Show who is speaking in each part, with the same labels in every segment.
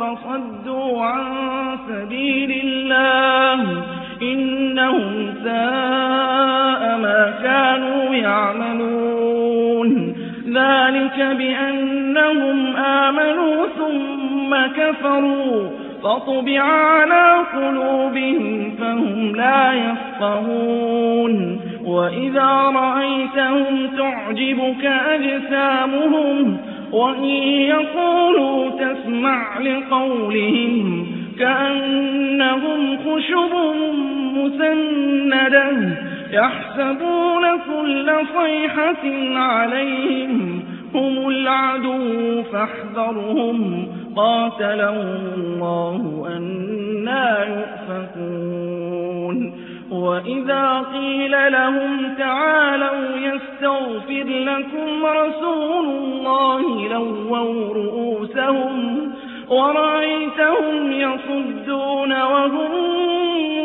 Speaker 1: فصدوا عن سبيل الله إنهم ساء ما كانوا يعملون ذلك بأنهم آمنوا ثم كفروا فطبع على قلوبهم فهم لا يفقهون وإذا رأيتهم تعجبك أجسامهم وإن يقولوا تسمع لقولهم كأنهم خشب مسندة يحسبون كل صيحة عليهم هم العدو فاحذرهم قاتلهم الله أن وإذا قيل لهم تعالوا يستغفر لكم رسول الله لووا رؤوسهم ورأيتهم يصدون وهم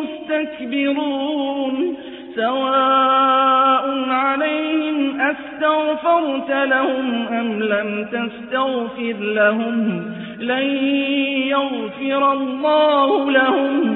Speaker 1: مستكبرون سواء عليهم أستغفرت لهم أم لم تستغفر لهم لن يغفر الله لهم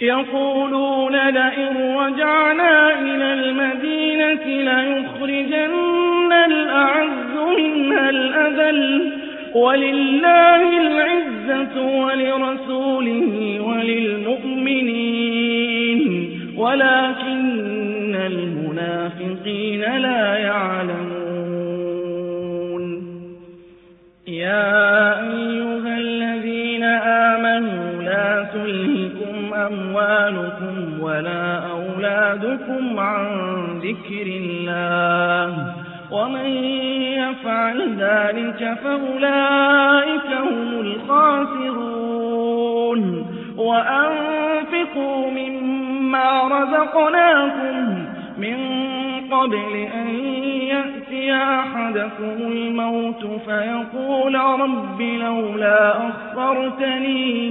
Speaker 1: يقولون لئن رجعنا إلى المدينة ليخرجن الأعز منها الأذل ولله العزة ولرسوله وللمؤمنين ولكن المنافقين لا يعلمون يا تلهكم أموالكم ولا أولادكم عن ذكر الله ومن يفعل ذلك فأولئك هم الخاسرون وأنفقوا مما رزقناكم من قبل أن يأتي أحدكم الموت فيقول رب لولا أخرتني